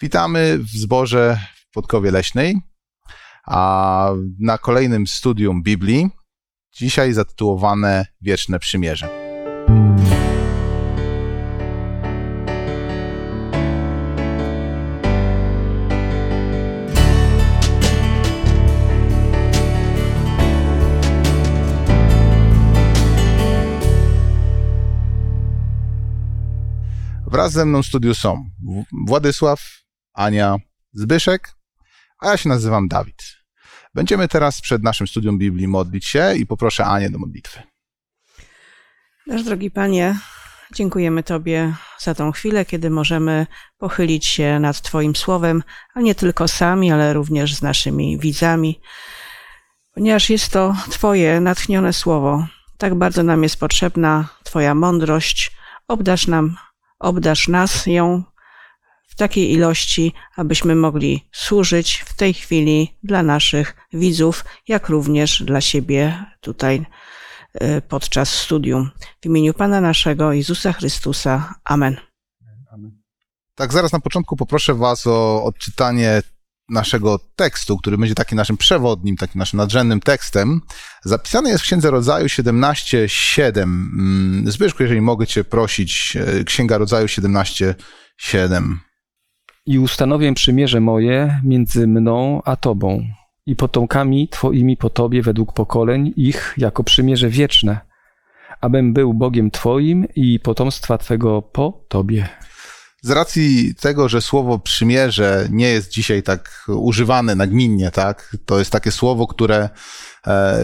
Witamy w zborze w Podkowie Leśnej, a na kolejnym studium Biblii, dzisiaj zatytułowane Wieczne Przymierze. Wraz ze mną w studiu są Władysław, Ania, Zbyszek, a ja się nazywam Dawid. Będziemy teraz przed naszym studium Biblii modlić się i poproszę Anię do modlitwy. Nasz drogi Panie, dziękujemy Tobie za tą chwilę, kiedy możemy pochylić się nad Twoim słowem, a nie tylko sami, ale również z naszymi widzami, ponieważ jest to Twoje natchnione słowo. Tak bardzo nam jest potrzebna Twoja mądrość. Obdasz nam obdasz nas ją w takiej ilości, abyśmy mogli służyć w tej chwili dla naszych widzów, jak również dla siebie tutaj e, podczas studium. W imieniu Pana naszego Jezusa Chrystusa. Amen. Tak, zaraz na początku poproszę Was o odczytanie naszego tekstu, który będzie takim naszym przewodnim, takim naszym nadrzędnym tekstem, zapisany jest w Księdze Rodzaju 17:7. Mm, Zbyszku, jeżeli mogę Cię prosić, e, Księga Rodzaju 17:7. I ustanowię przymierze moje między mną a Tobą i potomkami Twoimi po Tobie według pokoleń ich jako przymierze wieczne, abym był Bogiem Twoim i potomstwa Twego po Tobie z racji tego, że słowo przymierze nie jest dzisiaj tak używane nagminnie, tak? To jest takie słowo, które,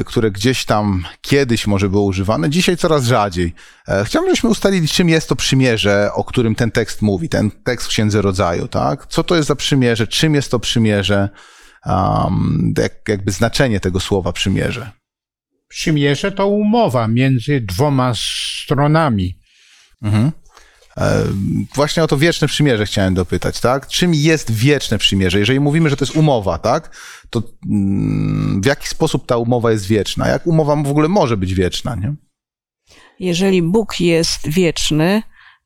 które gdzieś tam kiedyś może było używane, dzisiaj coraz rzadziej. E, chciałbym, żebyśmy ustalili, czym jest to przymierze, o którym ten tekst mówi, ten tekst w Księdze Rodzaju, tak? Co to jest za przymierze, czym jest to przymierze, um, jak, jakby znaczenie tego słowa przymierze. Przymierze to umowa między dwoma stronami. Mhm. E, właśnie o to wieczne przymierze chciałem dopytać, tak? Czym jest wieczne przymierze? Jeżeli mówimy, że to jest umowa, tak? To mm, w jaki sposób ta umowa jest wieczna? Jak umowa w ogóle może być wieczna, nie? Jeżeli Bóg jest wieczny,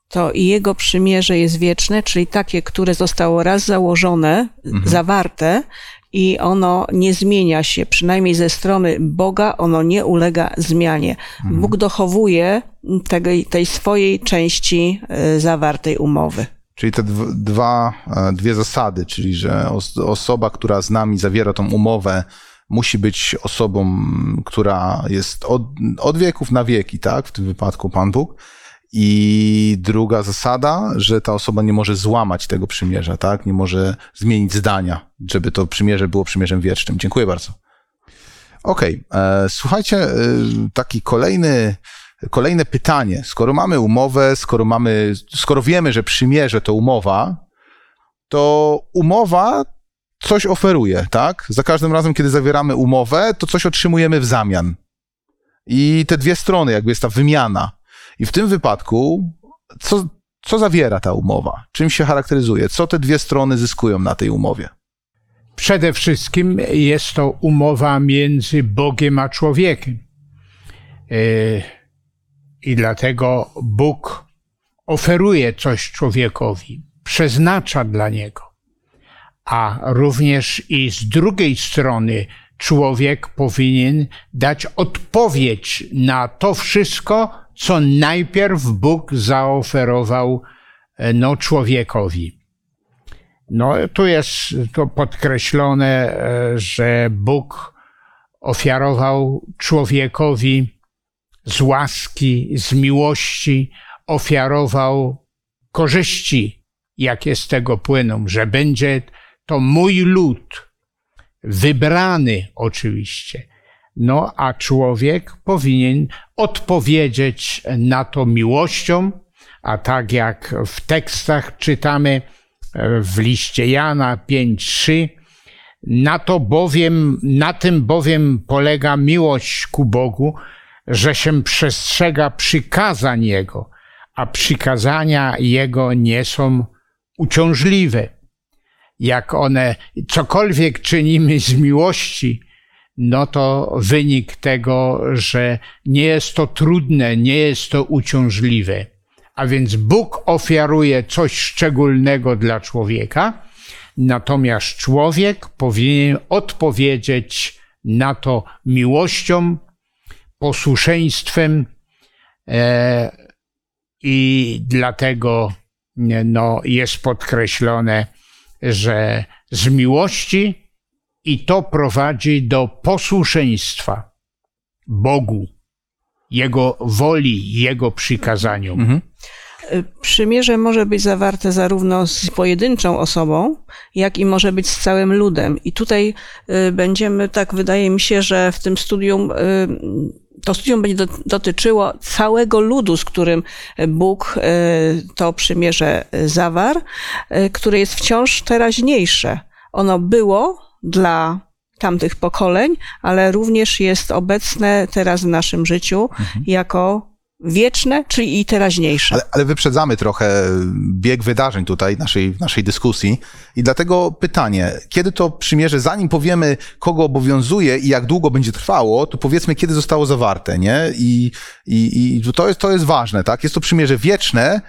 to i jego przymierze jest wieczne, czyli takie, które zostało raz założone, mhm. zawarte i ono nie zmienia się, przynajmniej ze strony Boga, ono nie ulega zmianie. Mhm. Bóg dochowuje tej, tej swojej części e, zawartej umowy. Czyli te dwa, e, dwie zasady, czyli że osoba, która z nami zawiera tą umowę, musi być osobą, która jest od, od wieków na wieki, tak? W tym wypadku Pan Bóg i druga zasada, że ta osoba nie może złamać tego przymierza, tak? Nie może zmienić zdania, żeby to przymierze było przymierzem wiecznym. Dziękuję bardzo. Okej, okay. E, słuchajcie, e, taki kolejny, kolejne pytanie. Skoro mamy umowę, skoro mamy, skoro wiemy, że przymierze to umowa, to umowa coś oferuje, tak? Za każdym razem, kiedy zawieramy umowę, to coś otrzymujemy w zamian. I te dwie strony, jakby jest ta wymiana. I w tym wypadku, co, co zawiera ta umowa? Czym się charakteryzuje? Co te dwie strony zyskują na tej umowie? Przede wszystkim jest to umowa między Bogiem a człowiekiem. E, I dlatego Bóg oferuje coś człowiekowi, przeznacza dla niego. A również i z drugiej strony człowiek powinien dać odpowiedź na to wszystko, co najpierw Bóg zaoferował e, no, człowiekowi. No, tu jest to podkreślone, e, że Bóg ofiarował człowiekowi z łaski, z miłości, ofiarował korzyści, jakie z tego płyną, że będzie to mój lud, wybrany oczywiście, no a człowiek powinien odpowiedzieć na to miłością, a tak jak w tekstach czytamy e, w liście Jana 5:3, na to bowiem, na tym bowiem polega miłość ku Bogu, że się przestrzega przykazań Jego, a przykazania Jego nie są uciążliwe. Jak one, cokolwiek czynimy z miłości, no to wynik tego, że nie jest to trudne, nie jest to uciążliwe. A więc Bóg ofiaruje coś szczególnego dla człowieka, natomiast człowiek powinien odpowiedzieć na to miłością, posłuszeństwem e, i dlatego no, jest podkreślone, że z miłości i to prowadzi do posłuszeństwa Bogu, Jego woli, Jego przykazaniom. Przymierze może być zawarte zarówno z pojedynczą osobą, jak i może być z całym ludem. I tutaj y, będziemy, tak wydaje mi się, że w tym studium, y, to studium będzie do- dotyczyło całego ludu, z którym Bóg y, to przymierze zawarł, y, które jest wciąż teraźniejsze. Ono było dla tamtych pokoleń, ale również jest obecne teraz w naszym życiu jako wieczne, czyli i teraźniejsze. Ale, ale wyprzedzamy trochę bieg wydarzeń tutaj naszej, naszej dyskusji i dlatego pytanie, kiedy to przymierze, zanim powiemy, kogo obowiązuje i jak długo będzie trwało, to powiedzmy, kiedy zostało zawarte, nie? I, i, i to, jest, to jest ważne, tak? Jest to przymierze wieczne,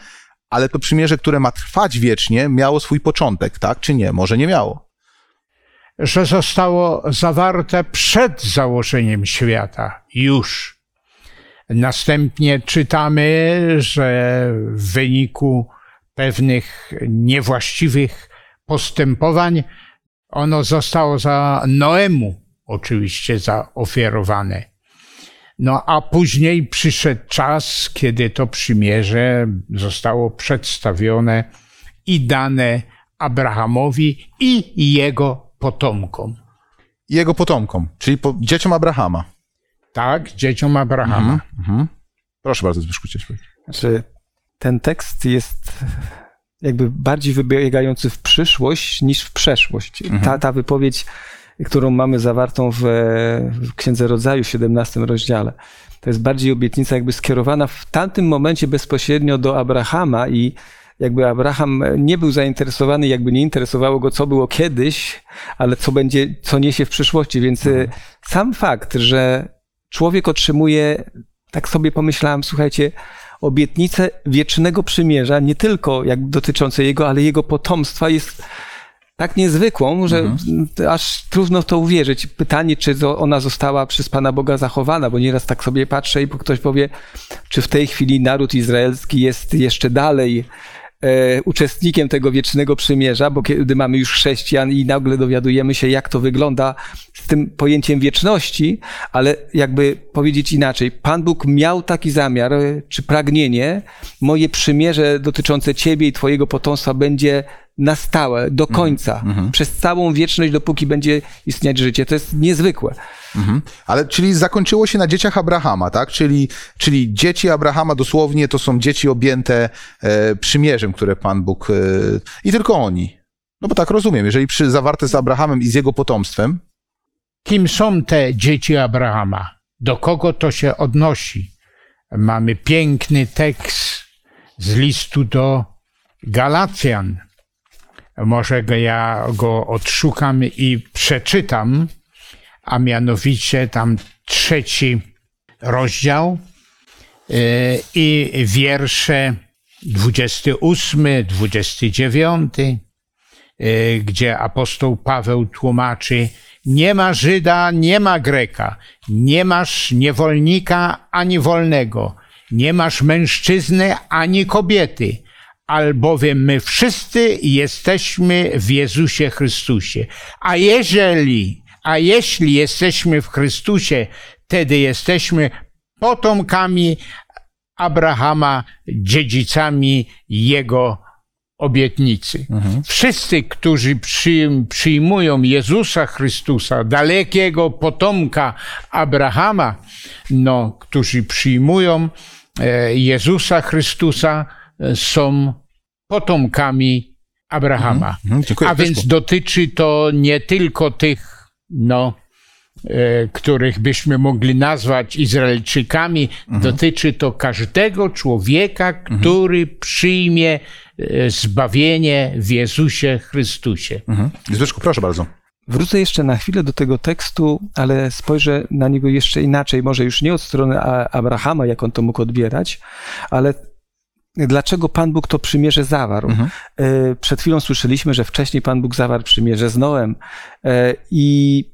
ale to przymierze, które ma trwać wiecznie, miało swój początek, tak? Czy nie? Może nie miało. że zostało zawarte przed założeniem świata, już. Następnie czytamy, że w wyniku pewnych niewłaściwych postępowań ono zostało za Noemu oczywiście zaofiarowane. No a później przyszedł czas, kiedy to przymierze zostało przedstawione i dane Abrahamowi i jego potomkom. Jego potomkom, czyli po, dzieciom Abrahama. Tak, dzieciom Abrahama. Mhm. Proszę bardzo, Zbyszku, cię. Znaczy, ten tekst jest jakby bardziej wybiegający w przyszłość niż w przeszłość. Ta, ta wypowiedź, którą mamy zawartą w, w Księdze Rodzaju w 17 rozdziale, to jest bardziej obietnica jakby skierowana w tamtym momencie bezpośrednio do Abrahama i jakby Abraham nie był zainteresowany, jakby nie interesowało go, co było kiedyś, ale co będzie, co niesie w przyszłości. Więc y, sam fakt, że człowiek otrzymuje, tak sobie pomyślałem, słuchajcie, obietnicę wiecznego przymierza, nie tylko jakby dotyczące jego, ale jego potomstwa jest tak niezwykłą, że aż trudno w to uwierzyć. Pytanie, czy ona została przez Pana Boga zachowana, bo nieraz tak sobie patrzę i ktoś powie, czy w tej chwili naród izraelski jest jeszcze dalej e, uczestnikiem tego wiecznego przymierza, bo kiedy mamy już chrześcijan i nagle dowiadujemy się, jak to wygląda z tym pojęciem wieczności, ale jakby powiedzieć inaczej, Pan Bóg miał taki zamiar, czy pragnienie, moje przymierze dotyczące Ciebie i Twojego potomstwa będzie na stałe, do końca, przez całą wieczność, dopóki będzie istnieć życie. To jest niezwykłe. Mhm. Ale czyli zakończyło się na dzieciach Abrahama, tak? Czyli, czyli dzieci Abrahama dosłownie to są dzieci objęte e, przymierzem, które Pan Bóg. E, I tylko oni. No bo tak rozumiem, jeżeli przy, zawarte z Abrahamem i z jego potomstwem, Kim są te dzieci Abrahama? Do kogo to się odnosi? Mamy piękny tekst z listu do Galacjan. Może go ja go odszukam i przeczytam, a mianowicie tam trzeci rozdział yy, i wiersze 28, 29, y, gdzie apostoł Paweł tłumaczy: Nie ma Żyda, nie ma Greka, nie masz niewolnika ani wolnego, nie masz mężczyzny ani kobiety, albowiem my wszyscy jesteśmy w Jezusie Chrystusie. A jeżeli, a jeśli jesteśmy w Chrystusie, wtedy jesteśmy potomkami Abrahama, dziedzicami jego obietnicy. Wszyscy, którzy przyjm- przyjmują Jezusa Chrystusa, dalekiego potomka Abrahama, no, którzy przyjmują e, Jezusa Chrystusa, są potomkami Abrahama. Mhm, dziękuję, A więc dotyczy to nie tylko tych, no, e, których byśmy mogli nazwać Izraelczykami, dotyczy to każdego człowieka, który przyjmie e, zbawienie w Jezusie Chrystusie. mhm. Zbyszku, proszę bardzo. Wrócę jeszcze na chwilę do tego tekstu, ale spojrzę na niego jeszcze inaczej. Może już nie od strony Abrahama, jak on to mógł odbierać, ale dlaczego Pan Bóg to przymierze zawarł. Mhm. E, Przed chwilą słyszeliśmy, że wcześniej Pan Bóg zawarł przymierze z Noem E, i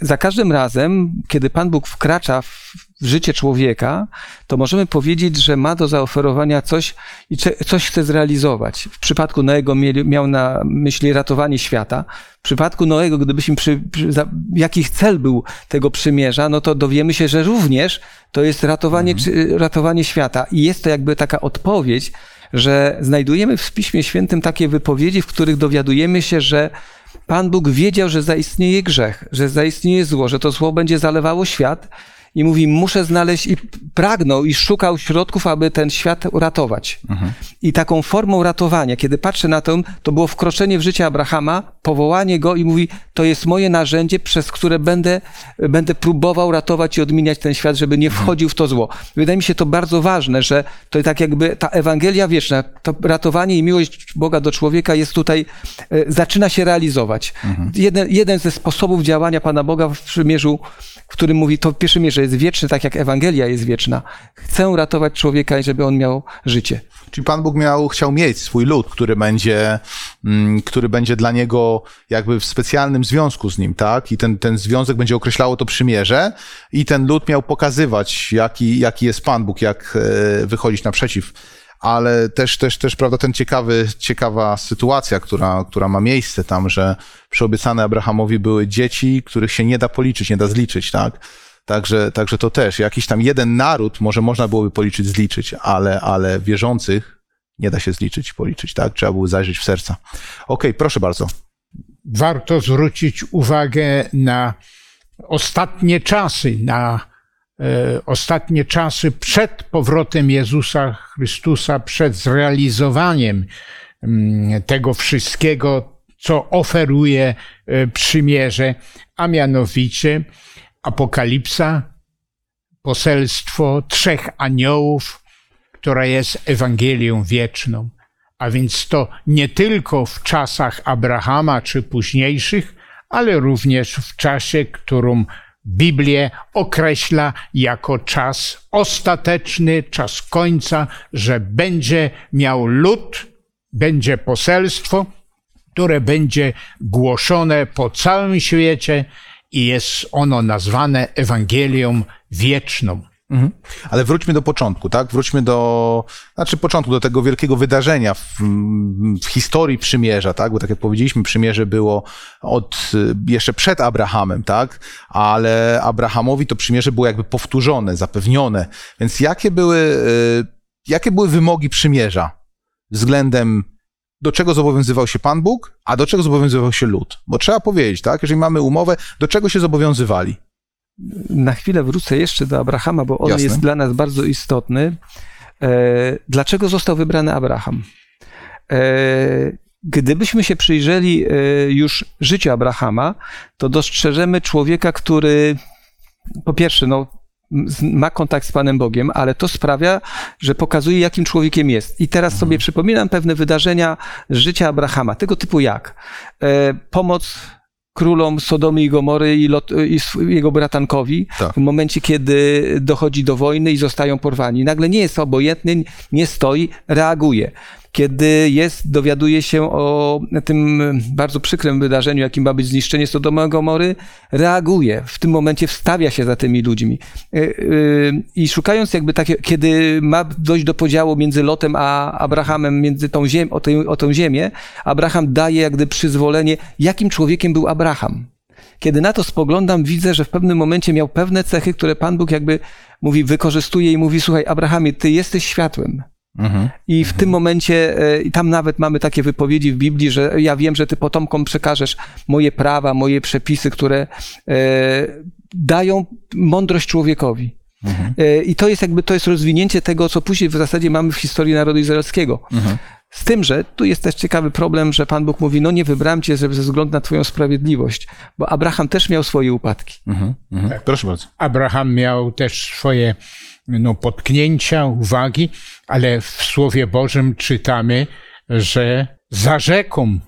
za każdym razem, kiedy Pan Bóg wkracza w życie człowieka, to możemy powiedzieć, że ma do zaoferowania coś i coś chce zrealizować. W przypadku Noego miał na myśli ratowanie świata. W przypadku Noego, gdybyśmy przy, przy, jaki cel był tego przymierza, no to dowiemy się, że również to jest ratowanie, czy, ratowanie świata. I jest to jakby taka odpowiedź, że znajdujemy w Piśmie Świętym takie wypowiedzi, w których dowiadujemy się, że Pan Bóg wiedział, że zaistnieje grzech, że zaistnieje zło, że to zło będzie zalewało świat i mówi, muszę znaleźć i pragnął i szukał środków, aby ten świat uratować. I taką formą ratowania, kiedy patrzę na to, to było wkroczenie w życie Abrahama, powołanie go i mówi, to jest moje narzędzie, przez które będę, będę próbował ratować i odmieniać ten świat, żeby nie wchodził w to zło. Wydaje mi się to bardzo ważne, że to tak jakby ta Ewangelia wieczna, to ratowanie i miłość Boga do człowieka jest tutaj, e, zaczyna się realizować. Jeden, jeden ze sposobów działania Pana Boga w przymierzu, w którym mówi, to pierwsze mierze jest wieczny, tak jak Ewangelia jest wieczna. Chcę ratować człowieka, żeby on miał życie. Czyli Pan Bóg miał, chciał mieć swój lud, który będzie, mm, który będzie dla niego jakby w specjalnym związku z nim, tak? I ten, ten związek będzie określało to przymierze i ten lud miał pokazywać, jaki, jaki jest Pan Bóg, jak e, wychodzić naprzeciw. Ale też, też, też, prawda, ten ciekawy, ciekawa sytuacja, która, która ma miejsce tam, że przyobiecane Abrahamowi były dzieci, których się nie da policzyć, nie da zliczyć, tak? Także, także to też jakiś tam jeden naród może można byłoby policzyć, zliczyć, ale, ale wierzących nie da się zliczyć, policzyć, tak? Trzeba było zajrzeć w serca. Okej, proszę bardzo. warto zwrócić uwagę na ostatnie czasy, na e, ostatnie czasy przed powrotem Jezusa Chrystusa, przed zrealizowaniem mm, tego wszystkiego, co oferuje e, przymierze, a mianowicie Apokalipsa, poselstwo trzech aniołów, która jest Ewangelią wieczną. A więc to nie tylko w czasach Abrahama czy późniejszych, ale również w czasie, którą Biblię określa jako czas ostateczny, czas końca, że będzie miał lud, będzie poselstwo, które będzie głoszone po całym świecie i jest ono nazwane Ewangelią wieczną. Ale wróćmy do początku, tak? Wróćmy do, znaczy początku, do tego wielkiego wydarzenia w, w historii przymierza, tak? Bo tak jak powiedzieliśmy, przymierze było od, jeszcze przed Abrahamem, tak? Ale Abrahamowi to przymierze było jakby powtórzone, zapewnione. Więc jakie były, y, jakie były wymogi przymierza względem do czego zobowiązywał się Pan Bóg, a do czego zobowiązywał się lud? Bo trzeba powiedzieć, tak? Jeżeli mamy umowę, do czego się zobowiązywali? Na chwilę wrócę jeszcze do Abrahama, bo on Jasne. jest dla nas bardzo istotny. E, dlaczego został wybrany Abraham? E, gdybyśmy się przyjrzeli e, już życiu Abrahama, to dostrzeżemy człowieka, który po pierwsze, no, ma kontakt z Panem Bogiem, ale to sprawia, że pokazuje, jakim człowiekiem jest. I teraz sobie przypominam pewne wydarzenia z życia Abrahama, tego typu jak e, pomoc królom Sodomy i Gomory i, Lot, i sw- jego bratankowi Tak. w momencie, kiedy dochodzi do wojny i zostają porwani. Nagle nie jest obojętny, nie stoi, reaguje. Kiedy jest, dowiaduje się o tym bardzo przykrym wydarzeniu, jakim ma być zniszczenie Sodomy i Gomory, reaguje. W tym momencie wstawia się za tymi ludźmi. Y, y, I szukając jakby takie, kiedy ma dojść do podziału między Lotem a Abrahamem, między tą ziemię, o, tę, o tą ziemię, Abraham daje jak gdyby przyzwolenie, jakim człowiekiem był Abraham. Kiedy na to spoglądam, widzę, że w pewnym momencie miał pewne cechy, które Pan Bóg jakby mówi, wykorzystuje i mówi, słuchaj, Abrahamie, ty jesteś światłem. Mhm. I w tym momencie, e, i tam nawet mamy takie wypowiedzi w Biblii, że ja wiem, że ty potomkom przekażesz moje prawa, moje przepisy, które e, dają mądrość człowiekowi. E, I to jest jakby, to jest rozwinięcie tego, co później w zasadzie mamy w historii narodu izraelskiego. Z tym, że tu jest też ciekawy problem, że Pan Bóg mówi, no nie wybrałem cię ze względu na twoją sprawiedliwość, bo Abraham też miał swoje upadki. Mhm. Mhm. Proszę bardzo. Abraham miał też swoje no, potknięcia, uwagi, ale w Słowie Bożym czytamy, że za rzeką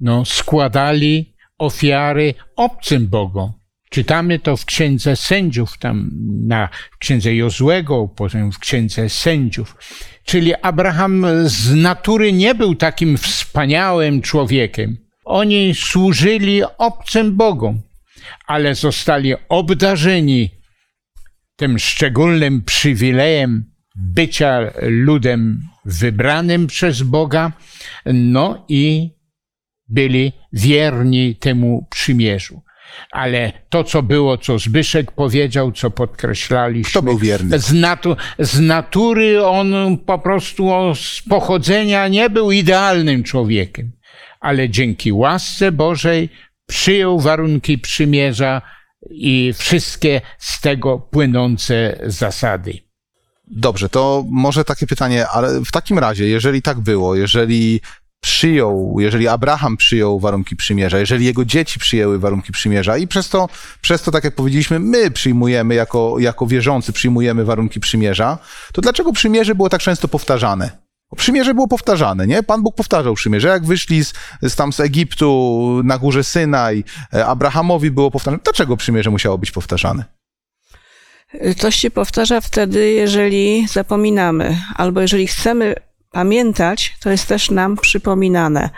no, składali ofiary obcym Bogom. Czytamy to w księdze sędziów, tam na księdze Jozłego, potem w księdze sędziów. Czyli Abraham z natury nie był takim wspaniałym człowiekiem. Oni służyli obcym Bogom, ale zostali obdarzeni tym szczególnym przywilejem bycia ludem wybranym przez Boga, no i byli wierni temu przymierzu. Ale to, co było, co Zbyszek powiedział, co podkreślaliśmy. Kto był wierny? Z, natu z natury on po prostu z pochodzenia nie był idealnym człowiekiem, ale dzięki łasce Bożej przyjął warunki przymierza i wszystkie z tego płynące zasady. Dobrze, to może takie pytanie, ale w takim razie, jeżeli tak było, jeżeli przyjął, jeżeli Abraham przyjął warunki przymierza, jeżeli jego dzieci przyjęły warunki przymierza i przez to, przez to tak jak powiedzieliśmy, my przyjmujemy jako, jako wierzący, przyjmujemy warunki przymierza, to dlaczego przymierze było tak często powtarzane? Przymierze było powtarzane, nie? Pan Bóg powtarzał przymierze. Jak wyszli z, z tam z Egiptu na górze Synaj, e, Abrahamowi było powtarzane. Dlaczego przymierze musiało być powtarzane? Coś się powtarza wtedy, jeżeli zapominamy, albo jeżeli chcemy pamiętać, to jest też nam przypominane.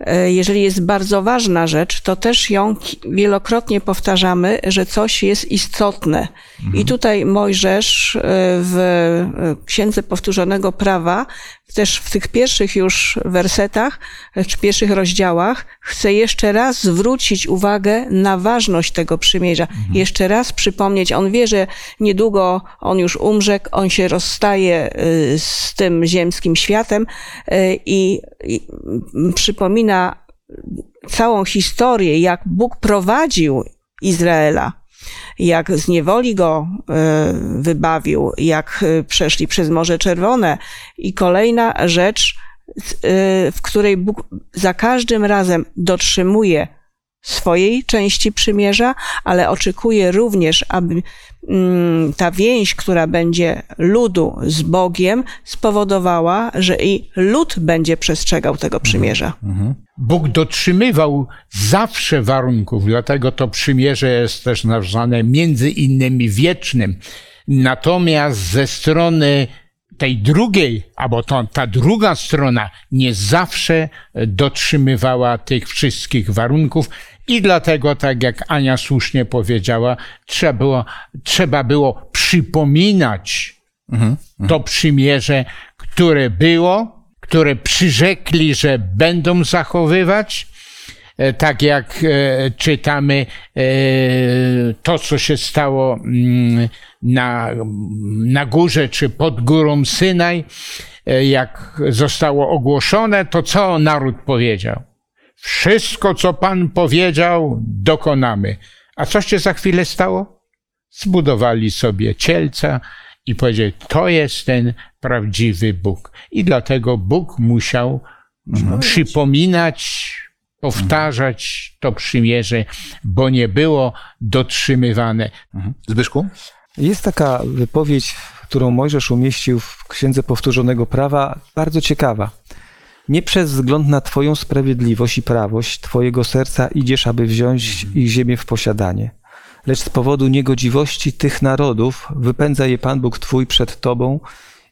E, Jeżeli jest bardzo ważna rzecz, to też ją wielokrotnie powtarzamy, że coś jest istotne. I tutaj Mojżesz e, w e, Księdze Powtórzonego Prawa, też w tych pierwszych już wersetach, czy pierwszych rozdziałach, chce jeszcze raz zwrócić uwagę na ważność tego przymierza. Jeszcze raz przypomnieć, on wie, że niedługo on już umrze, on się rozstaje y, z tym ziemskim światem y, i, i przypomina całą historię, jak Bóg prowadził Izraela, jak z niewoli go y, wybawił, jak y, przeszli przez Morze Czerwone. I kolejna rzecz, y, w której Bóg za każdym razem dotrzymuje swojej części przymierza, ale oczekuje również, aby mm, ta więź, która będzie ludu z Bogiem, spowodowała, że i lud będzie przestrzegał tego przymierza. Bóg dotrzymywał zawsze warunków, dlatego to przymierze jest też nazwane między innymi wiecznym. Natomiast ze strony tej drugiej, albo to, ta druga strona nie zawsze dotrzymywała tych wszystkich warunków i dlatego, tak jak Ania słusznie powiedziała, trzeba było, trzeba było przypominać to przymierze, które było, które przyrzekli, że będą zachowywać, E, tak jak e, czytamy e, to, co się stało mm, na, na górze czy pod górą Synaj, jak zostało ogłoszone, to co naród powiedział? Wszystko, co Pan powiedział, dokonamy. A co się za chwilę stało? Zbudowali sobie cielca i powiedzieli, to jest ten prawdziwy Bóg. I dlatego Bóg musiał przypominać, powtarzać to przymierze, bo nie było dotrzymywane. Zbyszku? Jest taka wypowiedź, którą Mojżesz umieścił w Księdze Powtórzonego Prawa, bardzo ciekawa. Nie przez wzgląd na Twoją sprawiedliwość i prawość Twojego serca idziesz, aby wziąć ich ziemię w posiadanie. Lecz z powodu niegodziwości tych narodów wypędza je Pan Bóg Twój przed Tobą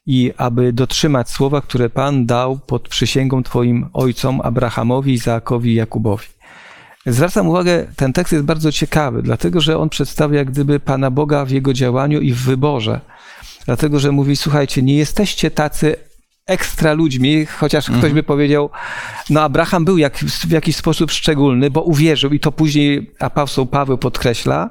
i aby dotrzymać słowa, które Pan dał pod przysięgą Twoim ojcom Abrahamowi, Izaakowi i Jakubowi. Zwracam uwagę, ten tekst jest bardzo ciekawy, dlatego że on przedstawia jak gdyby Pana Boga w Jego działaniu i w wyborze. Dlatego, że mówi, słuchajcie, nie jesteście tacy ekstra ludźmi, chociaż ktoś by powiedział, no Abraham był jak, w jakiś sposób szczególny, bo uwierzył i to później apostoł Paweł podkreśla.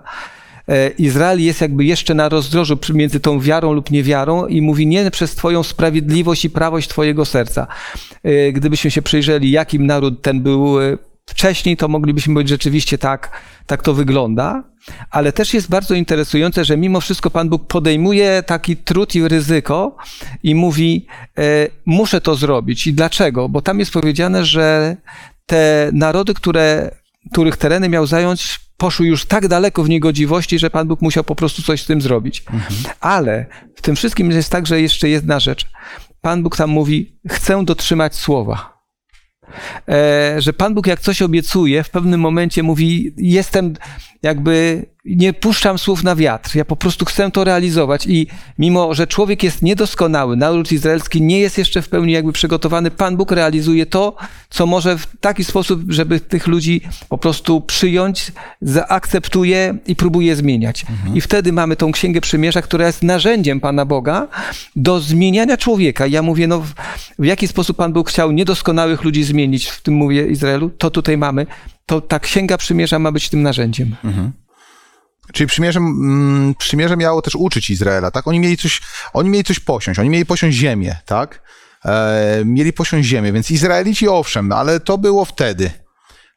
E, Izrael jest jakby jeszcze na rozdrożu między tą wiarą lub niewiarą i mówi nie przez Twoją sprawiedliwość i prawość Twojego serca. E, Gdybyśmy się przyjrzeli, jakim naród ten był e, wcześniej, to moglibyśmy powiedzieć rzeczywiście tak, tak to wygląda. Ale też jest bardzo interesujące, że mimo wszystko Pan Bóg podejmuje taki trud i ryzyko i mówi, e, muszę to zrobić. I dlaczego? Bo tam jest powiedziane, że te narody, które, których tereny miał zająć, poszły już tak daleko w niegodziwości, że Pan Bóg musiał po prostu coś z tym zrobić. Ale w tym wszystkim jest tak, że jeszcze jedna rzecz. Pan Bóg tam mówi, chcę dotrzymać słowa że Pan Bóg jak coś obiecuje, w pewnym momencie mówi, jestem jakby nie puszczam słów na wiatr. Ja po prostu chcę to realizować i mimo, że człowiek jest niedoskonały, naród izraelski nie jest jeszcze w pełni jakby przygotowany, Pan Bóg realizuje to, co może w taki sposób, żeby tych ludzi po prostu przyjąć, zaakceptuje i próbuje zmieniać. I wtedy mamy tą Księgę Przymierza, która jest narzędziem Pana Boga do zmieniania człowieka. Ja mówię, no w, jaki sposób Pan Bóg chciał niedoskonałych ludzi zmienić, w tym mówię Izraelu, to tutaj mamy. To ta Księga Przymierza ma być tym narzędziem. Czyli przymierze, mm, przymierze miało też uczyć Izraela, tak? Oni mieli coś, oni mieli coś posiąść, oni mieli posiąść ziemię, tak? E, mieli posiąść ziemię, więc Izraelici owszem, ale to było wtedy.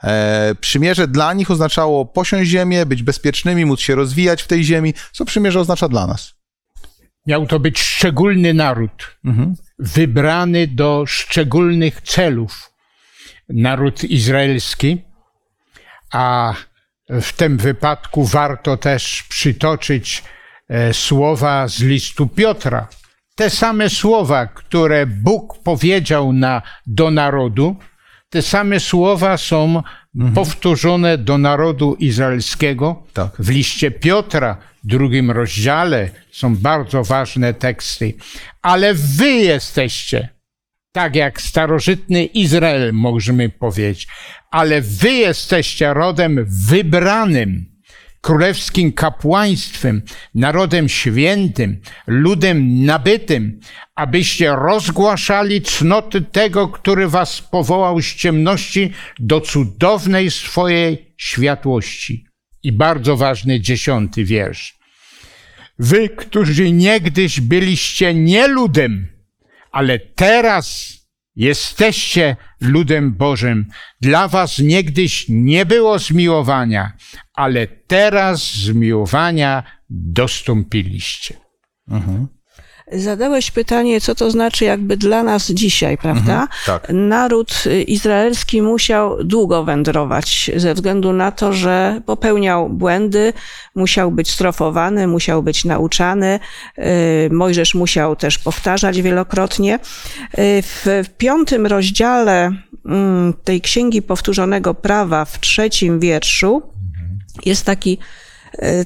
E, przymierze dla nich oznaczało posiąść ziemię, być bezpiecznymi, móc się rozwijać w tej ziemi. Co przymierze oznacza dla nas? Miał to być szczególny naród, wybrany do szczególnych celów. Naród izraelski, a w tym wypadku warto też przytoczyć e, słowa z listu Piotra. Te same słowa, które Bóg powiedział na, do narodu, te same słowa są powtórzone do narodu izraelskiego Tak. w liście Piotra, drugim rozdziale, są bardzo ważne teksty. Ale wy jesteście, tak jak starożytny Izrael, możemy powiedzieć, ale wy jesteście rodem wybranym, królewskim kapłaństwem, narodem świętym, ludem nabytym, abyście rozgłaszali cnoty tego, który was powołał z ciemności do cudownej swojej światłości. I bardzo ważny dziesiąty wiersz. Wy, którzy niegdyś byliście nie ludem, ale teraz jesteście ludem Bożym. Dla was niegdyś nie było zmiłowania, ale teraz zmiłowania dostąpiliście. Zadałeś pytanie, co to znaczy jakby dla nas dzisiaj, prawda? tak. Naród y, izraelski musiał długo wędrować ze względu na to, że popełniał błędy, musiał być strofowany, musiał być nauczany. Y, Mojżesz musiał też powtarzać wielokrotnie. Y, W, w piątym rozdziale mm, tej Księgi Powtórzonego Prawa w trzecim wierszu jest taki,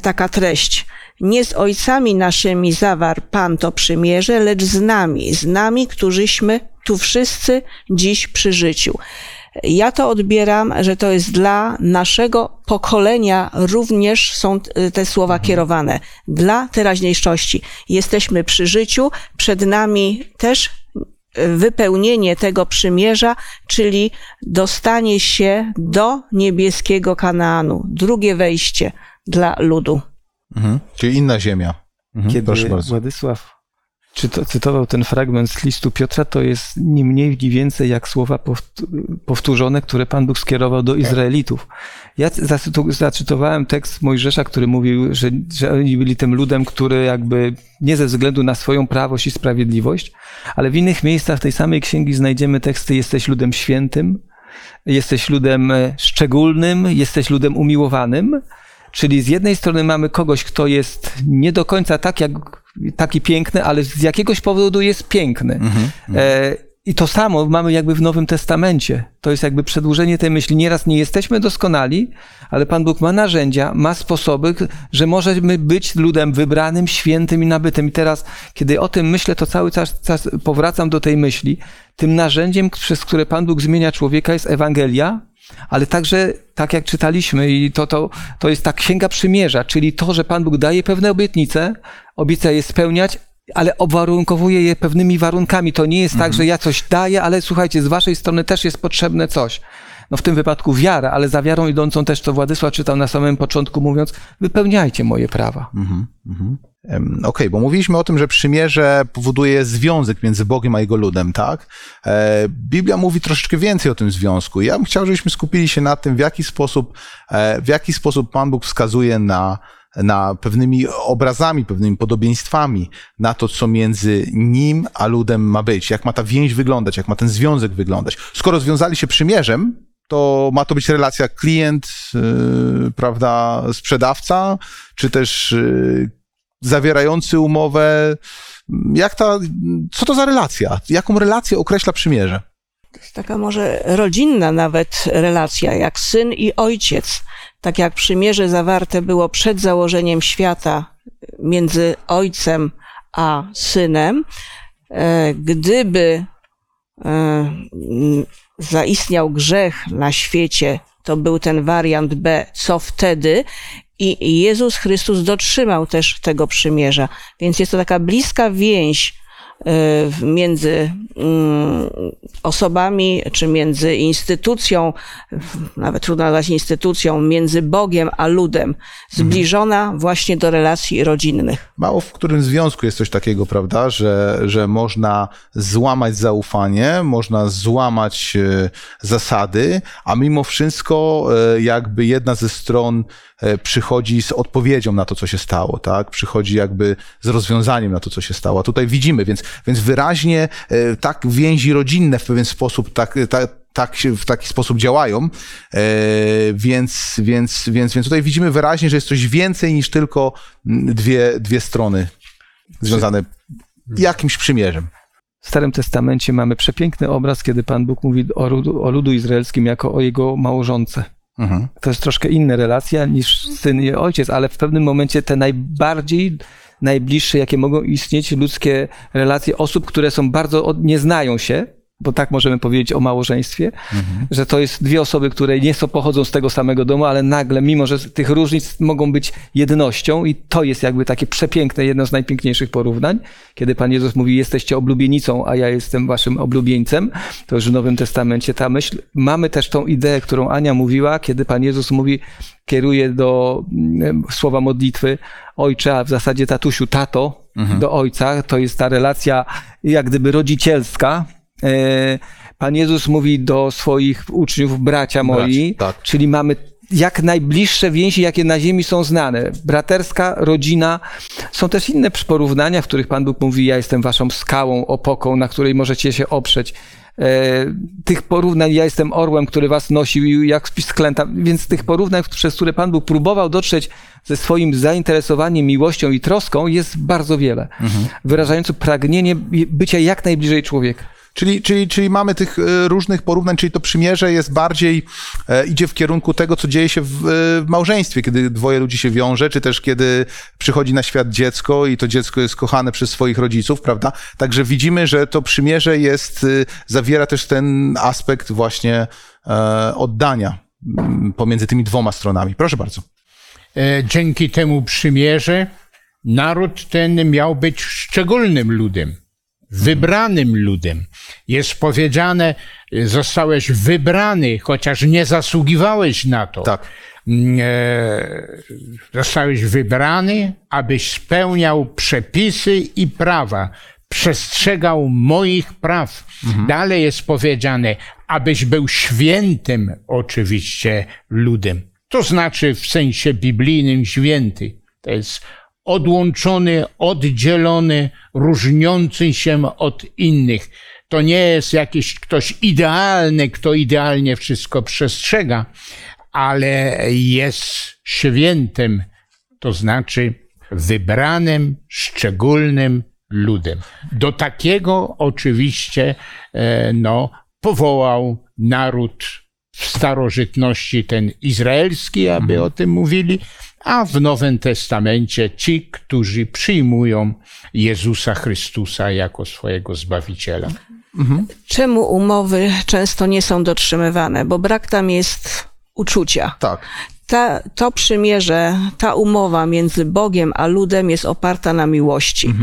taka treść. Nie z ojcami naszymi zawarł Pan to przymierze, lecz z nami, z nami, którzyśmy tu wszyscy dziś przy życiu. Ja to odbieram, że to jest dla naszego pokolenia również są e, te słowa kierowane. Dla teraźniejszości. Jesteśmy przy życiu, przed nami też e, wypełnienie tego przymierza, czyli dostanie się do niebieskiego Kanaanu, drugie wejście dla ludu. Mhm. Czyli inna ziemia. Mhm. Kiedy Proszę bardzo. Władysław cytował ten fragment z listu Piotra, to jest ni mniej, ni więcej jak słowa powtórzone, które Pan Bóg skierował do Izraelitów. Ja zacytowałem tekst Mojżesza, który mówił, że, że oni byli tym ludem, który jakby nie ze względu na swoją prawość i sprawiedliwość, ale w innych miejscach tej samej księgi znajdziemy teksty jesteś ludem świętym, jesteś ludem e, szczególnym, jesteś ludem umiłowanym. Czyli z jednej strony mamy kogoś, kto jest nie do końca tak jak, taki piękny, ale z jakiegoś powodu jest piękny. E, I to samo mamy jakby w Nowym Testamencie. To jest jakby przedłużenie tej myśli. Nieraz nie jesteśmy doskonali, ale Pan Bóg ma narzędzia, ma sposoby, że możemy być ludem wybranym, świętym i nabytym. I teraz, kiedy o tym myślę, to cały czas, czas powracam do tej myśli. Tym narzędziem, przez które Pan Bóg zmienia człowieka jest Ewangelia, ale także, tak jak czytaliśmy, i to, to, to jest ta księga przymierza, czyli to, że Pan Bóg daje pewne obietnice, obieca je spełniać, ale obwarunkowuje je pewnymi warunkami. To nie jest tak, że ja coś daję, ale słuchajcie, z waszej strony też jest potrzebne coś. No w tym wypadku wiara, ale za wiarą idącą też, co Władysław czytał na samym początku, mówiąc, wypełniajcie moje prawa. Em, Okej, bo mówiliśmy o tym, że przymierze powoduje związek między Bogiem a Jego ludem, tak? E, Biblia mówi troszeczkę więcej o tym związku. Ja bym chciał, żebyśmy skupili się na tym, w jaki sposób, e, w jaki sposób Pan Bóg wskazuje na, na pewnymi obrazami, pewnymi podobieństwami, na to, co między Nim a ludem ma być, jak ma ta więź wyglądać, jak ma ten związek wyglądać. Skoro związali się przymierzem, to ma to być relacja klient, yy, prawda, sprzedawca, czy też yy, zawierający umowę. Jak ta, co to za relacja? Jaką relację określa przymierze? To jest taka może rodzinna nawet relacja, jak syn i ojciec. tak jak przymierze zawarte było przed założeniem świata między ojcem a synem, e, gdyby e, zaistniał grzech na świecie, to był ten wariant B, co wtedy? I Jezus Chrystus dotrzymał też tego przymierza. Więc jest to taka bliska więź między mm, osobami, czy między instytucją, nawet trudno nazwać instytucją, między Bogiem a ludem, zbliżona właśnie do relacji rodzinnych. Mało w którym związku jest coś takiego, prawda, że, że można złamać zaufanie, można złamać e, zasady, a mimo wszystko e, jakby jedna ze stron przychodzi z odpowiedzią na to, co się stało, tak? Przychodzi jakby z rozwiązaniem na to, co się stało. A tutaj widzimy, więc, więc wyraźnie e, tak więzi rodzinne w pewien sposób, tak, tak, tak się, w taki sposób działają, e, więc, więc, więc, więc tutaj widzimy wyraźnie, że jest coś więcej niż tylko dwie, dwie strony związane jakimś przymierzem. W Starym Testamencie mamy przepiękny obraz, kiedy Pan Bóg mówi o ludu, o ludu izraelskim jako o jego małżonce. Mhm. To jest troszkę inna relacja niż syn i ojciec, ale w pewnym momencie te najbardziej najbliższe, jakie mogą istnieć ludzkie relacje osób, które są bardzo, od, nie znają się, bo tak możemy powiedzieć o małżeństwie, że to jest dwie osoby, które nie są, pochodzą z tego samego domu, ale nagle, mimo że tych różnic mogą być jednością i to jest jakby takie przepiękne, jedno z najpiękniejszych porównań, kiedy Pan Jezus mówi, jesteście oblubienicą, a ja jestem waszym oblubieńcem, to już w Nowym Testamencie ta myśl. Mamy też tą ideę, którą Ania mówiła, kiedy Pan Jezus mówi, kieruje do mm, słowa modlitwy ojcze, a w zasadzie tatusiu, tato, do ojca. To jest ta relacja jak gdyby rodzicielska. E, Pan Jezus mówi do swoich uczniów, bracia moi, Braci, tak. czyli mamy jak najbliższe więzi, jakie na ziemi są znane. Braterska, rodzina. Są też inne porównania, w których Pan Bóg mówi, ja jestem waszą skałą, opoką, na której możecie się oprzeć. E, tych porównań, ja jestem orłem, który was nosił i jak spis sklęta, więc tych porównań, przez które Pan Bóg próbował dotrzeć ze swoim zainteresowaniem, miłością i troską jest bardzo wiele. Wyrażające pragnienie bycia jak najbliżej człowieka. Czyli, czyli, czyli mamy tych e, różnych porównań, czyli to przymierze jest bardziej, e, idzie w kierunku tego, co dzieje się w, e, w małżeństwie, kiedy dwoje ludzi się wiąże, czy też kiedy przychodzi na świat dziecko i to dziecko jest kochane przez swoich rodziców, prawda? Także widzimy, że to przymierze jest, zawiera też ten aspekt właśnie oddania m, pomiędzy tymi dwoma stronami. Proszę bardzo. Dzięki temu przymierze naród ten miał być szczególnym ludem, wybranym ludem. Jest powiedziane, zostałeś wybrany, chociaż nie zasługiwałeś na to. Tak. Mm, e, Zostałeś wybrany, abyś spełniał przepisy i prawa, przestrzegał moich praw. Dalej jest powiedziane, abyś był świętym oczywiście ludem. To znaczy w sensie biblijnym święty. To jest odłączony, oddzielony, różniący się od innych. To nie jest jakiś ktoś idealny, kto idealnie wszystko przestrzega, ale jest świętym, to znaczy wybranym, szczególnym ludem. Do takiego oczywiście e, no, powołał naród w starożytności ten izraelski, aby o tym mówili, a w Nowym Testamencie ci, którzy przyjmują Jezusa Chrystusa jako swojego Zbawiciela. Czemu umowy często nie są dotrzymywane? Bo brak tam jest uczucia. Tak. Ta, to przymierze, ta umowa między Bogiem a ludem jest oparta na miłości.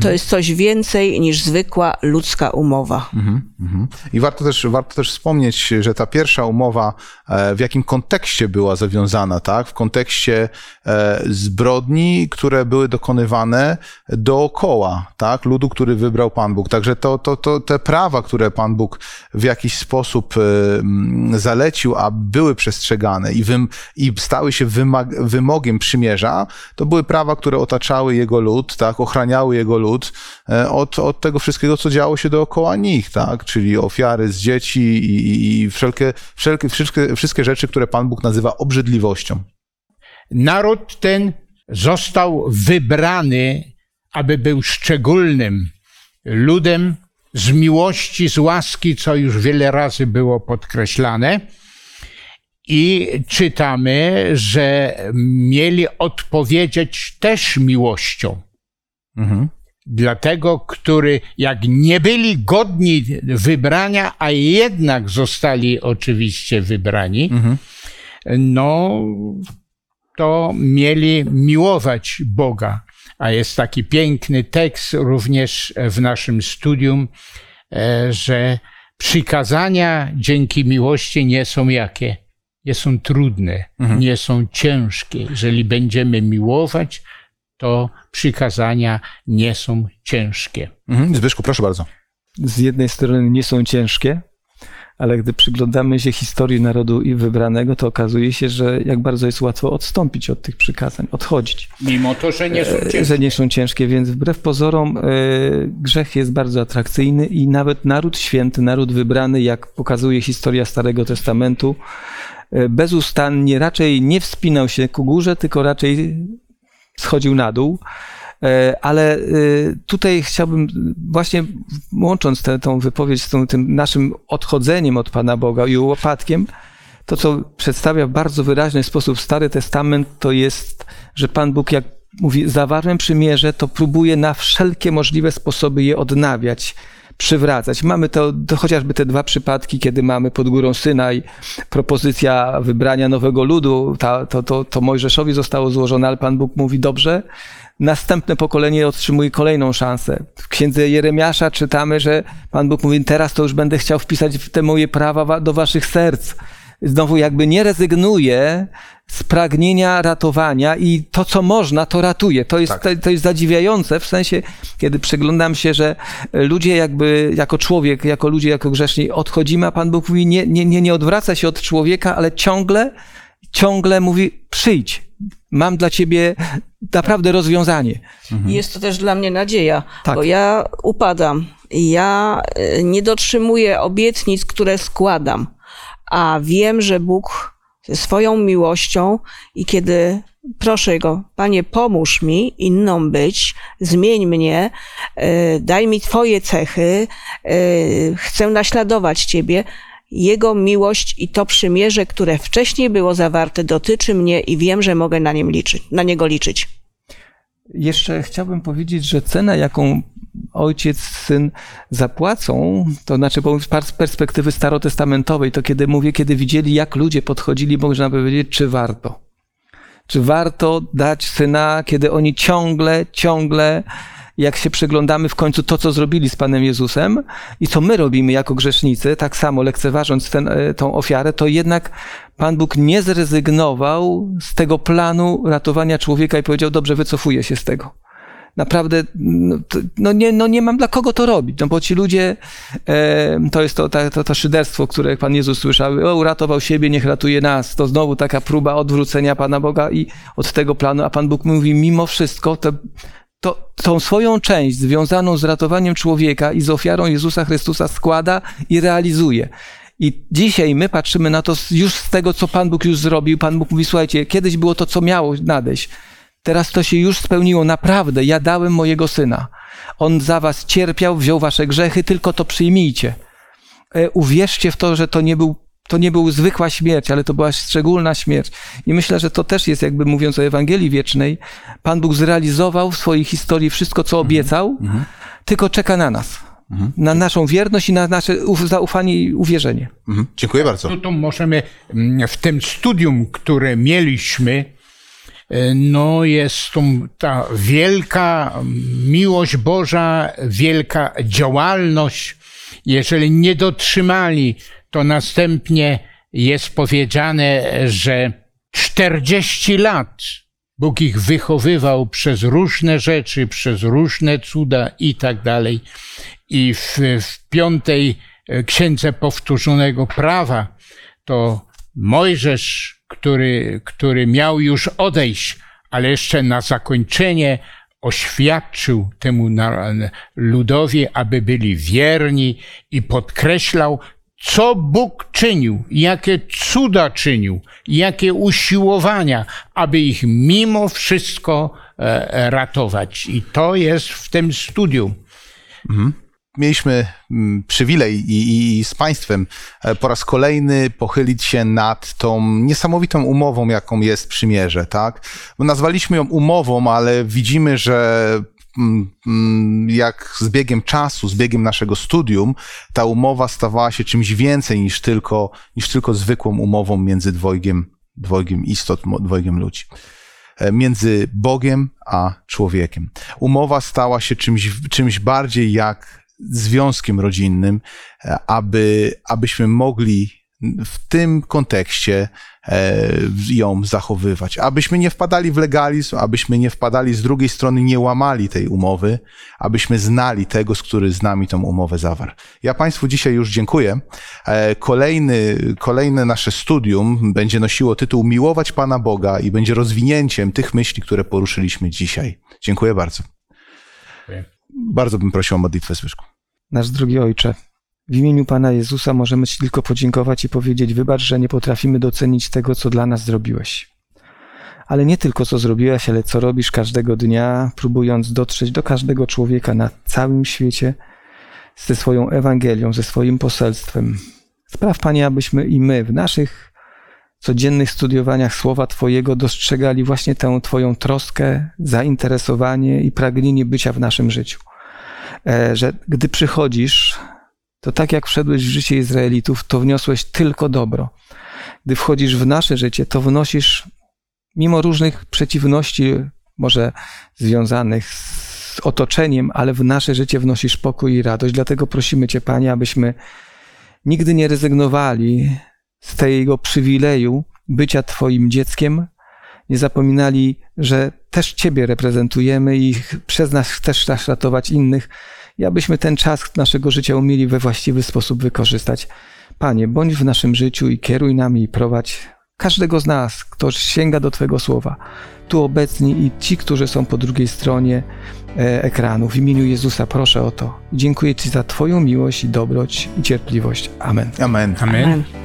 To jest coś więcej niż zwykła ludzka umowa. Mhm. I warto też, warto też wspomnieć, że ta pierwsza umowa e, w jakim kontekście była zawiązana, tak? W kontekście e, zbrodni, które były dokonywane dookoła, tak? Ludu, który wybrał Pan Bóg. Także to, to, to te prawa, które Pan Bóg w jakiś sposób e, mm, zalecił, a były przestrzegane i, wym, i stały się wymogiem przymierza, to były prawa, które otaczały jego lud, tak? Ochraniały jego lud e, od, od tego wszystkiego, co działo się dookoła nich, tak? Czyli ofiary z dzieci i, i- i wszelkie, wszelkie, wszystkie, wszystkie rzeczy, które Pan Bóg nazywa obrzydliwością. Naród ten został wybrany, aby był szczególnym ludem z miłości, z łaski, co już wiele razy było podkreślane. I czytamy, że mieli odpowiedzieć też miłością. Mhm. Dlatego, który jak nie byli godni wybrania, a jednak zostali oczywiście wybrani, Mhm. no to mieli miłować Boga. A jest taki piękny tekst również w naszym studium, e, że przykazania dzięki miłości nie są jakie? Nie są trudne, nie są ciężkie. Jeżeli będziemy miłować, to przykazania nie są ciężkie. Mhm. Zbyszku, proszę bardzo. z jednej strony nie są ciężkie, ale gdy przyglądamy się historii narodu i wybranego, to okazuje się, że jak bardzo jest łatwo odstąpić od tych przykazań, odchodzić, Mimo to, że nie są e, ciężkie. że nie są ciężkie, więc wbrew pozorom e, grzech jest bardzo atrakcyjny i nawet naród święty, naród wybrany, jak pokazuje historia Starego Testamentu, bezustannie raczej nie wspinał się ku górze, tylko raczej schodził na dół. E, Ale e, tutaj chciałbym, właśnie łącząc tę tą wypowiedź z tą, tym naszym odchodzeniem od Pana Boga i upadkiem, to co przedstawia w bardzo wyraźny sposób Stary Testament, to jest, że Pan Bóg, jak mówi, zawarłem przymierze, to próbuje na wszelkie możliwe sposoby je odnawiać, przywracać. Mamy to, to chociażby te dwa przypadki, kiedy mamy pod górą Synaj propozycja wybrania nowego ludu, ta, to, to, to Mojżeszowi zostało złożone, ale Pan Bóg mówi, dobrze, następne pokolenie otrzymuje kolejną szansę. W księdze Jeremiasza czytamy, że Pan Bóg mówi, teraz to już będę chciał wpisać w te moje prawa wa- do waszych serc. Znowu jakby nie rezygnuje z pragnienia ratowania i to, co można, to ratuje. To jest, Tak. to, to jest zadziwiające w sensie, kiedy przyglądam się, że ludzie jakby jako człowiek, jako ludzie, jako grzeszni odchodzimy, a Pan Bóg mówi, nie, nie, nie, nie odwraca się od człowieka, ale ciągle, ciągle mówi, przyjdź, mam dla ciebie naprawdę rozwiązanie. Jest to też dla mnie nadzieja, Tak. bo ja upadam. Ja y, nie dotrzymuję obietnic, które składam, a wiem, że Bóg swoją miłością i kiedy proszę Go, Panie, pomóż mi inną być, zmień mnie, y, daj mi Twoje cechy, y, chcę naśladować Ciebie. Jego miłość i to przymierze, które wcześniej było zawarte, dotyczy mnie i wiem, że mogę na, nim liczyć, na niego liczyć. Jeszcze chciałbym powiedzieć, że cena, jaką ojciec, syn zapłacą, to znaczy z pers- perspektywy starotestamentowej, to kiedy mówię, kiedy widzieli, jak ludzie podchodzili, można powiedzieć, czy warto. Czy warto dać syna, kiedy oni ciągle, ciągle, jak się przyglądamy w końcu to, co zrobili z Panem Jezusem i co my robimy jako grzesznicy, tak samo lekceważąc ten, e, tą ofiarę, to jednak Pan Bóg nie zrezygnował z tego planu ratowania człowieka i powiedział, dobrze, wycofuję się z tego. Naprawdę, no, no, nie, no nie mam dla kogo to robić, no bo ci ludzie, e, to jest to, to, to szyderstwo, które Pan Jezus słyszał, o, uratował siebie, niech ratuje nas. To znowu taka próba odwrócenia Pana Boga i od tego planu, a Pan Bóg mówi, mimo wszystko, to, to tą swoją część związaną z ratowaniem człowieka i z ofiarą Jezusa Chrystusa składa i realizuje. I dzisiaj my patrzymy na to już z tego, co Pan Bóg już zrobił. Pan Bóg mówi, słuchajcie, kiedyś było to, co miało nadejść. Teraz to się już spełniło. Naprawdę, ja dałem mojego syna. On za was cierpiał, wziął wasze grzechy, tylko to przyjmijcie. E, Uwierzcie w to, że to nie był to nie był zwykła śmierć, ale to była szczególna śmierć. I myślę, że to też jest jakby mówiąc o Ewangelii Wiecznej. Pan Bóg zrealizował w swojej historii wszystko, co obiecał, tylko czeka na nas. Na naszą wierność i na nasze uf- zaufanie i uwierzenie. Mhm. Dziękuję bardzo. No to możemy mm, w tym studium, które mieliśmy, e, no jest to ta wielka miłość Boża, wielka działalność. Jeżeli nie dotrzymali, to następnie jest powiedziane, że 40 lat Bóg ich wychowywał przez różne rzeczy, przez różne cuda i tak dalej. I w, w piątej e, księdze powtórzonego prawa to Mojżesz, który, który miał już odejść, ale jeszcze na zakończenie oświadczył temu ludowi, aby byli wierni i podkreślał, co Bóg czynił, jakie cuda czynił, jakie usiłowania, aby ich mimo wszystko e, ratować. I to jest w tym studium. mieliśmy mm, przywilej i, i, z Państwem e, po raz kolejny pochylić się nad tą niesamowitą umową, jaką jest przymierze, tak? Nazwaliśmy ją umową, ale widzimy, że jak z biegiem czasu, z biegiem naszego studium, ta umowa stawała się czymś więcej niż tylko, niż tylko zwykłą umową między dwojgiem, dwojgiem istot, dwojgiem ludzi e, między Bogiem a człowiekiem. Umowa stała się czymś, czymś bardziej jak związkiem rodzinnym, e, aby, abyśmy mogli w tym kontekście ją zachowywać. Abyśmy nie wpadali w legalizm, abyśmy nie wpadali z drugiej strony, nie łamali tej umowy, abyśmy znali tego, z który z nami tą umowę zawarł. Ja Państwu dzisiaj już dziękuję. E, Kolejny, kolejne nasze studium będzie nosiło tytuł Miłować Pana Boga i będzie rozwinięciem tych myśli, które poruszyliśmy dzisiaj. Dziękuję bardzo. Dziękuję. Bardzo bym prosił o modlitwę Zbyszku. Nasz drogi Ojcze, w imieniu Pana Jezusa możemy Ci tylko podziękować i powiedzieć: Wybacz, że nie potrafimy docenić tego, co dla nas zrobiłeś. Ale nie tylko co zrobiłeś, ale co robisz każdego dnia, próbując dotrzeć do każdego człowieka na całym świecie ze swoją Ewangelią, ze swoim poselstwem. Spraw, Panie, abyśmy i my w naszych codziennych studiowaniach Słowa Twojego dostrzegali właśnie tę Twoją troskę, zainteresowanie i pragnienie bycia w naszym życiu. E, Że gdy przychodzisz, to tak jak wszedłeś w życie Izraelitów, to wniosłeś tylko dobro. Gdy wchodzisz w nasze życie, to wnosisz, mimo różnych przeciwności, może związanych z otoczeniem, ale w nasze życie wnosisz pokój i radość. Dlatego prosimy Cię, Panie, abyśmy nigdy nie rezygnowali z tego przywileju bycia Twoim dzieckiem, nie zapominali, że też Ciebie reprezentujemy i przez nas chcesz też ratować innych i abyśmy ten czas naszego życia umieli we właściwy sposób wykorzystać. Panie, bądź w naszym życiu i kieruj nami i prowadź każdego z nas, kto sięga do Twojego słowa. Tu obecni i ci, którzy są po drugiej stronie e, ekranu. W imieniu Jezusa proszę o to. Dziękuję Ci za Twoją miłość i dobroć i cierpliwość. Amen. Amen. Amen. Amen.